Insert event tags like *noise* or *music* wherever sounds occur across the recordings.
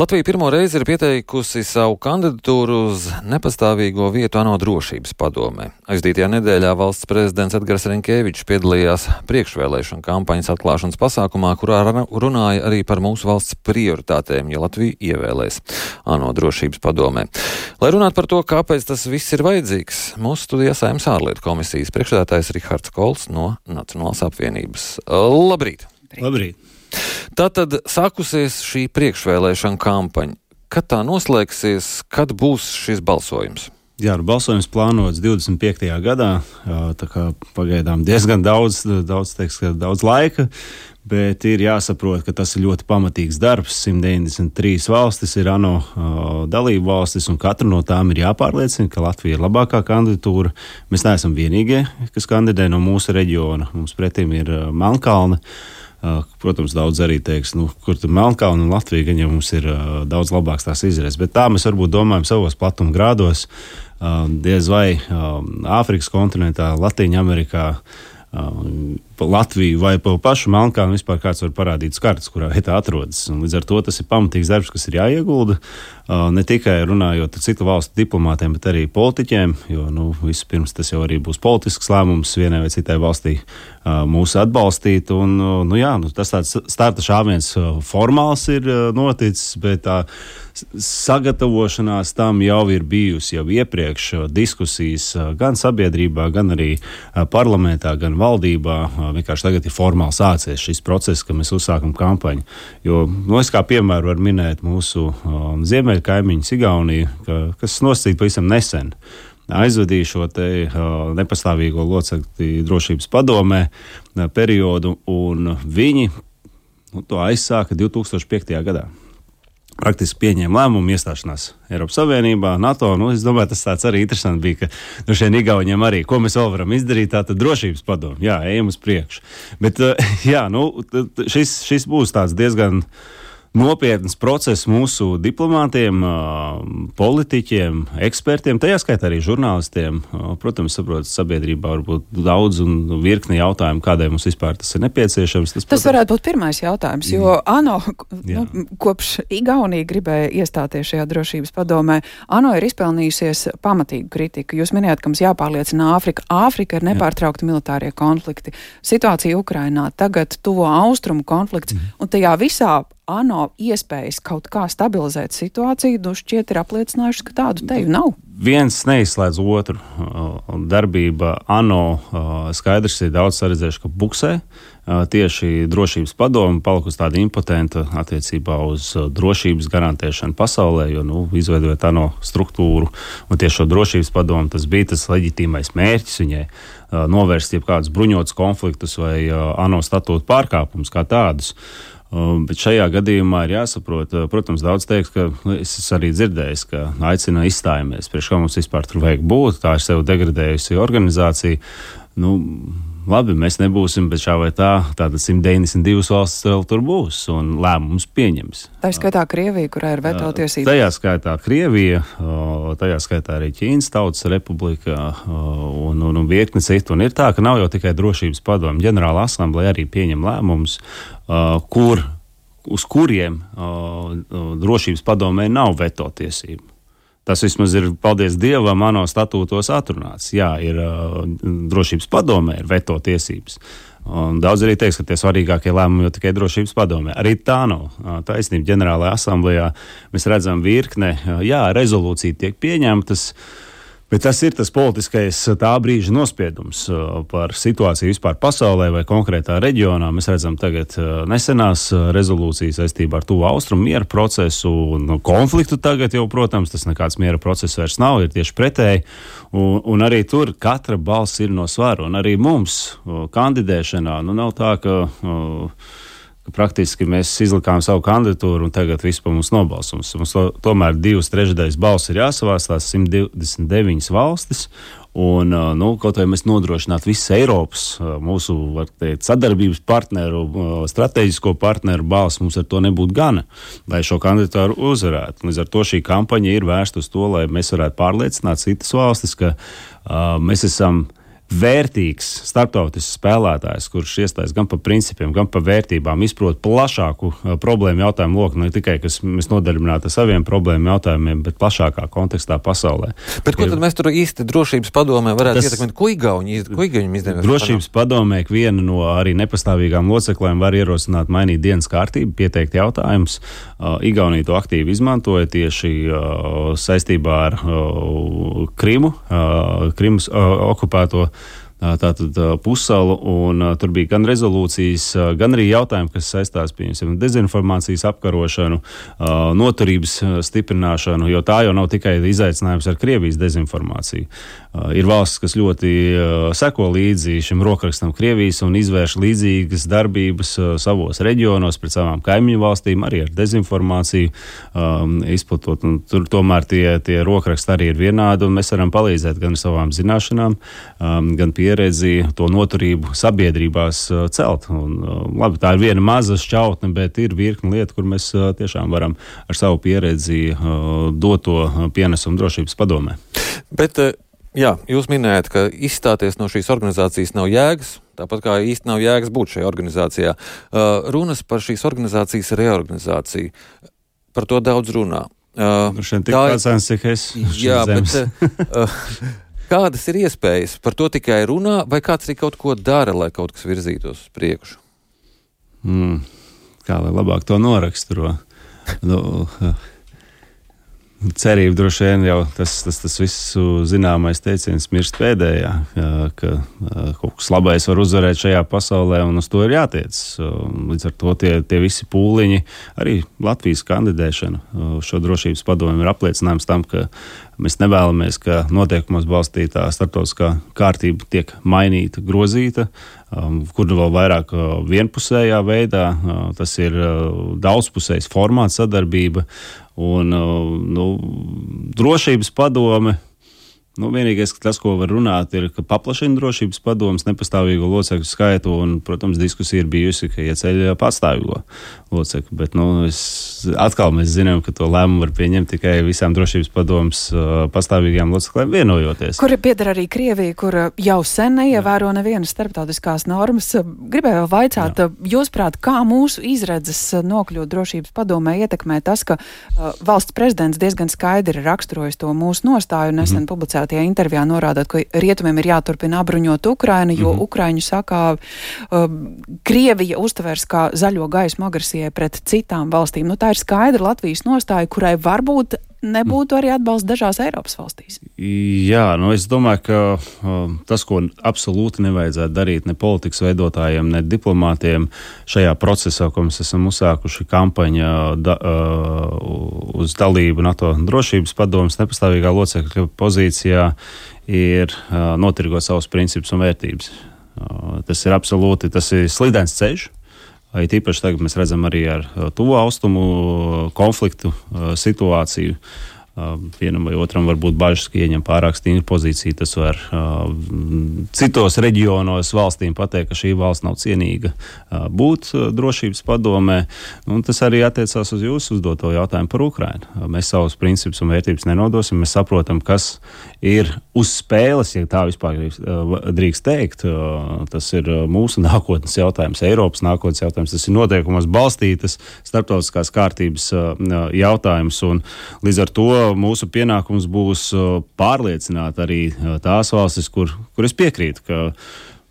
Latvija pirmo reizi ir pieteikusi savu kandidatūru uz nepastāvīgo vietu ANO drošības padomē. Aizdītajā nedēļā valsts prezidents Edgars Renkēvičs piedalījās priekšvēlēšana kampaņas atklāšanas pasākumā, kurā runāja arī par mūsu valsts prioritātēm, ja Latvija ievēlēs ANO drošības padomē. Lai runātu par to, kāpēc tas viss ir vajadzīgs, mūsu studijā saimnes ārlietu komisijas priekšsēdētājs Rihards Kols no Nacionālās apvienības. Labrīt! Labrīt! Tātad sākusies šī priekšvēlēšana kampaņa. Kad tā noslēgsies, kad būs šis balsojums? Jā, nu, balsojums plānots 25. gadā. Pagaidām diezgan daudz, daudz, teiks, daudz laika, bet ir jāsaprot, ka tas ir ļoti pamatīgs darbs. 193 valstis ir ANO dalību valstis, un katra no tām ir jāpārliecina, ka Latvija ir labākā kandidatūra. Mēs neesam vienīgie, kas kandidē no mūsu reģiona. Mums pretim ir Melnkalna. Protams, daudz arī teiks, nu, kur tur Melnkalna un Latvija, gan jau mums ir uh, daudz labāks tās izredzes. Bet tā mēs varbūt domājam savos platuma grādos. Uh, diez vai Āfrikas kontinentā, Latvijā, Amerikā. Uh, Latviju vai pa pašu Melnkalnu vispār kāds var parādīt kartes, kurā vietā atrodas. Un līdz ar to tas ir pamatīgs darbs, kas ir jāiegulda. Ne tikai runājot ar citu valstu diplomātiem, bet arī politiķiem, jo nu, vispirms tas jau arī būs politisks lēmums vienai vai citai valstī mūs atbalstīt. Un, nu, jā, nu, tas tāds starta šāviens formāls ir noticis, bet tā sagatavošanās tam jau ir bijusi jau iepriekš diskusijas gan sabiedrībā, gan arī parlamentā, gan valdībā vienkārši tagad ir formāli sācies šis process, ka mēs uzsākam kampaņu. Jo, nu, es kā piemēru varu minēt mūsu um, ziemeļu kaimiņu Sigauniju, ka, kas nosacīja pavisam nesen aizvadīja šo te, uh, nepastāvīgo locekli drošības padomē uh, periodu, un viņi nu, to aizsāka 2005. gadā praktiski pieņēma lēmumu iestāšanās Eiropas Savienībā, NATO. Nu, es domāju, tas tāds arī interesants bija, ka nu, šiem Igauniem arī, ko mēs vēl varam izdarīt, tā tad drošības padomu, jā, ejam uz priekšu. Bet, *laughs* jā, nu, šis, šis būs tāds diezgan nopietns process mūsu diplomātiem, politiķiem, ekspertiem, tajā skaitā arī žurnālistiem. Protams, saprotat, sabiedrībā var būt daudz un virkni jautājumu, kādēļ mums vispār tas ir nepieciešams. Tas, tas protams, varētu būt pirmais jautājums, jo. ANO nu, kopš Igaunija gribēja iestāties šajā drošības padomē, ANO ir izpelnījusies pamatīgu kritiku. Jūs minējāt, ka mums jāpārliecina Āfrika. Āfrika ir nepārtraukti militārie konflikti. Situācija Ukrainā, tagad tuvo austrumu konflikts, mm. un tajā visā ANO iespējas kaut kā stabilizēt situāciju, nu šķiet ir apliecinājušas, ka tādu teju nav. Viens neizslēdz otru. Darbība ANO skaidrs ir daudz saredzējuši, ka buksē. Tieši drošības padome palikusi tāda impotenta attiecībā uz drošības garantēšanu pasaulē, jo nu, izveidojot ANO struktūru un tieši šo drošības padomu, tas bija tas leģitīmais mērķis viņai novērst jebkādus bruņotus konfliktus vai ANO statūtu pārkāpumus kā tādus. Um, bet šajā gadījumā ir jāsaprot, uh, protams, daudz teiks, ka nu, es arī dzirdēju, ka aicina izstājamies, priekš kā mums vispār tur vajag būt. Tā ir sev degradējusi organizācija. Nu, labi, mēs nebūsim, bet šā vai tā, tātad 192 valstis vēl tur būs un lēmums pieņems. Tā ir skaitā Krievija, kurā ir veto tiesības. Tajā skaitā Krievija, tajā skaitā arī Ķīnas Tautas Republika un, un, un virkni citu. Un ir tā, ka nav jau tikai drošības padomu. Ģenerāla asamblēja arī pieņem lēmumus, kur, uz kuriem drošības padomē nav veto tiesību. Tas vismaz ir, paldies Dievam, ANO statūtos atrunāts. Jā, ir uh, drošības padomē, ir veto tiesības. Un daudz arī teiks, ka tie svarīgākie lēmumi jau tikai drošības padomē. Arī tā nav taisnība. Ģenerālajā asamblējā mēs redzam virkne, jā, rezolūcija tiek pieņemtas. Uh, Bet tas ir tas politiskais tā brīža nospiedums uh, par situāciju vispār pasaulē vai konkrētā reģionā. Mēs redzam tagad uh, nesenās rezolūcijas saistībā ar tuvu austrumu miera procesu un konfliktu tagad jau, protams, tas nekāds miera process vairs nav, ir tieši pretēji. Un, un arī tur katra balss ir no svara. Un arī mums kandidēšanā nu nav tā, ka. Uh, ka praktiski mēs izlikām savu kandidatūru un tagad viss par mums nobalsos. Mums to, tomēr divas trešdaļas balss ir jāsavāc, tās 129 valstis. Un, nu, kaut vai mēs nodrošinātu visu Eiropas, mūsu teikt, sadarbības partneru, strateģisko partneru balsu, mums ar to nebūtu gana, lai šo kandidātu uzvarētu. Līdz ar to šī kampaņa ir vērsta uz to, lai mēs varētu pārliecināt citas valstis, ka uh, mēs esam vērtīgs starptautisks spēlētājs, kurš iestājas gan par principiem, gan par vērtībām, izprot plašāku uh, problēmu jautājumu loku, ne tikai kas mēs nodarbināti ar saviem problēmu jautājumiem, bet plašākā kontekstā pasaulē. Bet ko tad mēs tur īsti drošības padomē varētu tas, ietekmēt? Ko Igauni, ko Igauni izdevās? Drošības padomē viena no arī nepastāvīgām loceklēm var ierosināt mainīt dienas kārtību, pieteikt jautājumus. Uh, Igaunija to aktīvi izmantoja tieši uh, saistībā ar Krimu, Krimas okupēto tātad pussalu, un tur bija gan rezolūcijas, gan arī jautājumi, kas saistās ar dezinformācijas apkarošanu, noturības stiprināšanu, jo tā jau nav tikai izaicinājums ar Krievijas dezinformāciju. Ir valsts, kas ļoti seko līdzi šim rokrakstam Krievijas un izvērš līdzīgas darbības savos reģionos pret savām kaimiņu valstīm, arī ar dezinformāciju izplatot. Tur tomēr tie, tie rokraksti arī ir vienādi, un mēs varam palīdzēt gan ar savām zināšanām, gan pieredzi pieredzi, to noturību sabiedrībās uh, celt. Un, uh, labi, tā ir viena maza šķautne, bet ir virkni lietu, kur mēs uh, tiešām varam ar savu pieredzi dot to pienesumu drošības padomē. Bet, jā, jūs minējat, ka izstāties no šīs organizācijas nav jēgas. Tāpat kā īsti nav jēgas būt šajā organizācijā. Runas par šīs organizācijas reorganizāciju. Par to daudz runā. Uh, tā ir tāds, cik es. Jā, bet uh, *laughs* Kādas ir iespējas? Par to tikai runā, vai kāds arī kaut ko dara, lai kaut kas virzītos uz priekšu? Mm, kā lai labāk to noraksturo? nu, *laughs* cerība droši vien jau tas, tas, tas viss zināmais teiciens mirst pēdējā, ka kaut kas labais var uzvarēt šajā pasaulē, un uz to ir jātiec. Līdz ar to tie, tie visi pūliņi, arī Latvijas kandidēšana šo drošības padomu ir apliecinājums tam, ka mēs nevēlamies, ka noteikumos balstītā starptautiskā kārtība tiek mainīta, grozīta, kur nu vēl vairāk vienpusējā veidā. Tas ir daudzpusējs formāts sadarbība Un, uh, nu, drošības padome Nu, vienīgais, tas, ko var runāt, ir, ka paplašina drošības padomus nepastāvīgo locekļu skaitu, un, protams, diskusija ir bijusi, ka ieceļ pastāvīgo locekļu. Bet, nu, es, atkal mēs zinām, ka to lēmumu var pieņemt tikai visām drošības padomus pastāvīgajām locekļiem vienojoties. Kur pieder arī Krievija, kur jau sen neievēro nevienas starptautiskās normas. Gribēju vēl vaicāt, Jā. jūsuprāt, kā mūsu izredzes nokļūt drošības padomē ietekmē tas, ka uh, valsts prezidents diezgan skaidri raksturojis to mūsu nostāju nesen mm. publicēt publicētajā intervijā norādot, ka rietumiem ir jāturpina apbruņot Ukrainu, jo mm -hmm. Ukraiņu saka, uh, Krievija uztvers kā zaļo gaismu agresijai pret citām valstīm. Nu, tā ir skaidra Latvijas nostāja, kurai varbūt nebūtu arī atbalsts dažās Eiropas valstīs. Jā, nu es domāju, ka uh, tas, ko absolūti nevajadzētu darīt ne politikas veidotājiem, ne diplomātiem šajā procesā, ko mēs esam uzsākuši kampaņā da, uh, uz dalību NATO drošības padomus nepastāvīgā locekļa pozīcijā, ir uh, notirgot savus principus un vērtības. Uh, tas ir absolūti tas ir slidens ceļš. It īpaši tagad mēs redzam arī ar uh, tuvu austrumu uh, konfliktu uh, situāciju. Vienam vai otram var būt bažas, ka ieņem pārāk stingru pozīciju. Tas var uh, citos reģionos valstīm pateikt, ka šī valsts nav cienīga uh, būt uh, drošības padomē. Un tas arī attiecās uz jūsu uzdoto jautājumu par Ukrajinu. Uh, mēs savus principus un vērtības nenodosim. Mēs saprotam, kas ir uz spēles, ja tā vispār drīkst teikt. Tas ir mūsu *laughs* nākotnes jautājums, Eiropas nākotnes jautājums. Tas ir noteikumos balstītas starptautiskās kārtības jautājums. Un līdz ar to mūsu pienākums būs pārliecināt arī tās valstis, kur, kur es piekrītu, ka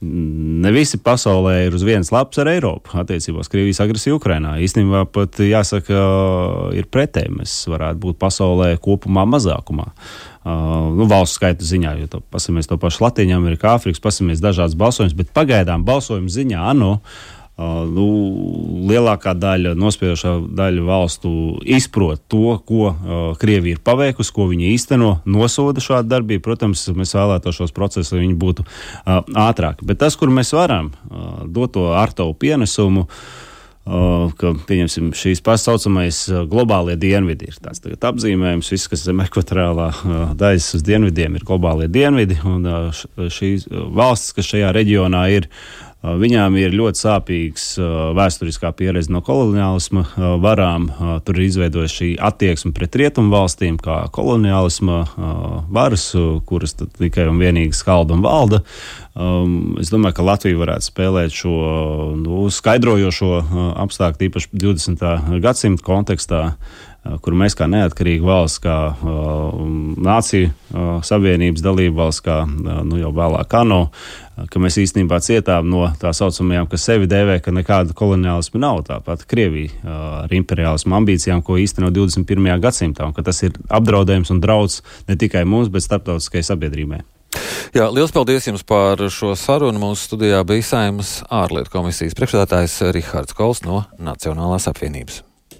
ne visi pasaulē ir uz vienas lapas ar Eiropu attiecībā uz Krievijas agresiju Ukrainā. Īstenībā pat jāsaka, ir pretēji. Mēs varētu būt pasaulē kopumā mazākumā. Uh, nu, valsts skaita ziņā, jo to, pasamies to pašu Latviju, Amerikā, Āfrikas, pasamies dažādas balsojumus, bet pagaidām balsojuma ziņā ANO. Uh, nu, lielākā daļa, nospiedošā daļa valstu izprot to, ko uh, Krievija ir paveikusi, ko viņi īsteno, nosoda šādu darbību. Protams, mēs vēlētos šos procesus, lai viņi būtu uh, ātrāki. Bet tas, kur mēs varam uh, dot to ar tavu pienesumu, uh, ka pieņemsim šīs pasaucamais uh, globālie dienvidi. Ir tāds apzīmējums, viss, kas zem ekvatorālā uh, daļas uz dienvidiem, ir globālie dienvidi. Un šīs valstis, kas šajā reģionā ir, Viņām ir ļoti sāpīgs vēsturiskā pieredze no koloniālisma varām. Tur ir izveidojusi šī attieksme pret rietumu valstīm, kā koloniālisma varas, kuras tikai un vienīgi skalda un valda. Um, es domāju, ka Latvija varētu spēlēt šo nu, skaidrojošo apstākļu, īpaši 20. gadsimta kontekstā, kur mēs kā neatkarīga valsts, kā uh, nācija uh, savienības dalība valsts, kā uh, nu, jau vēlāk ANO, ka mēs īstenībā cietām no tā saucamajām, kas sevi dēvē, ka nekāda koloniālisma nav. Tāpat Krievija ar imperiālismu ambīcijām, ko īsteno 21. gadsimtā, un ka tas ir apdraudējums un draudz ne tikai mums, bet starptautiskajai sabiedrībai. Jā, liels paldies jums par šo sarunu. Mūsu studijā bija Saimas ārlietu komisijas priekšstādātājs Rihards Kols no Nacionālās apvienības.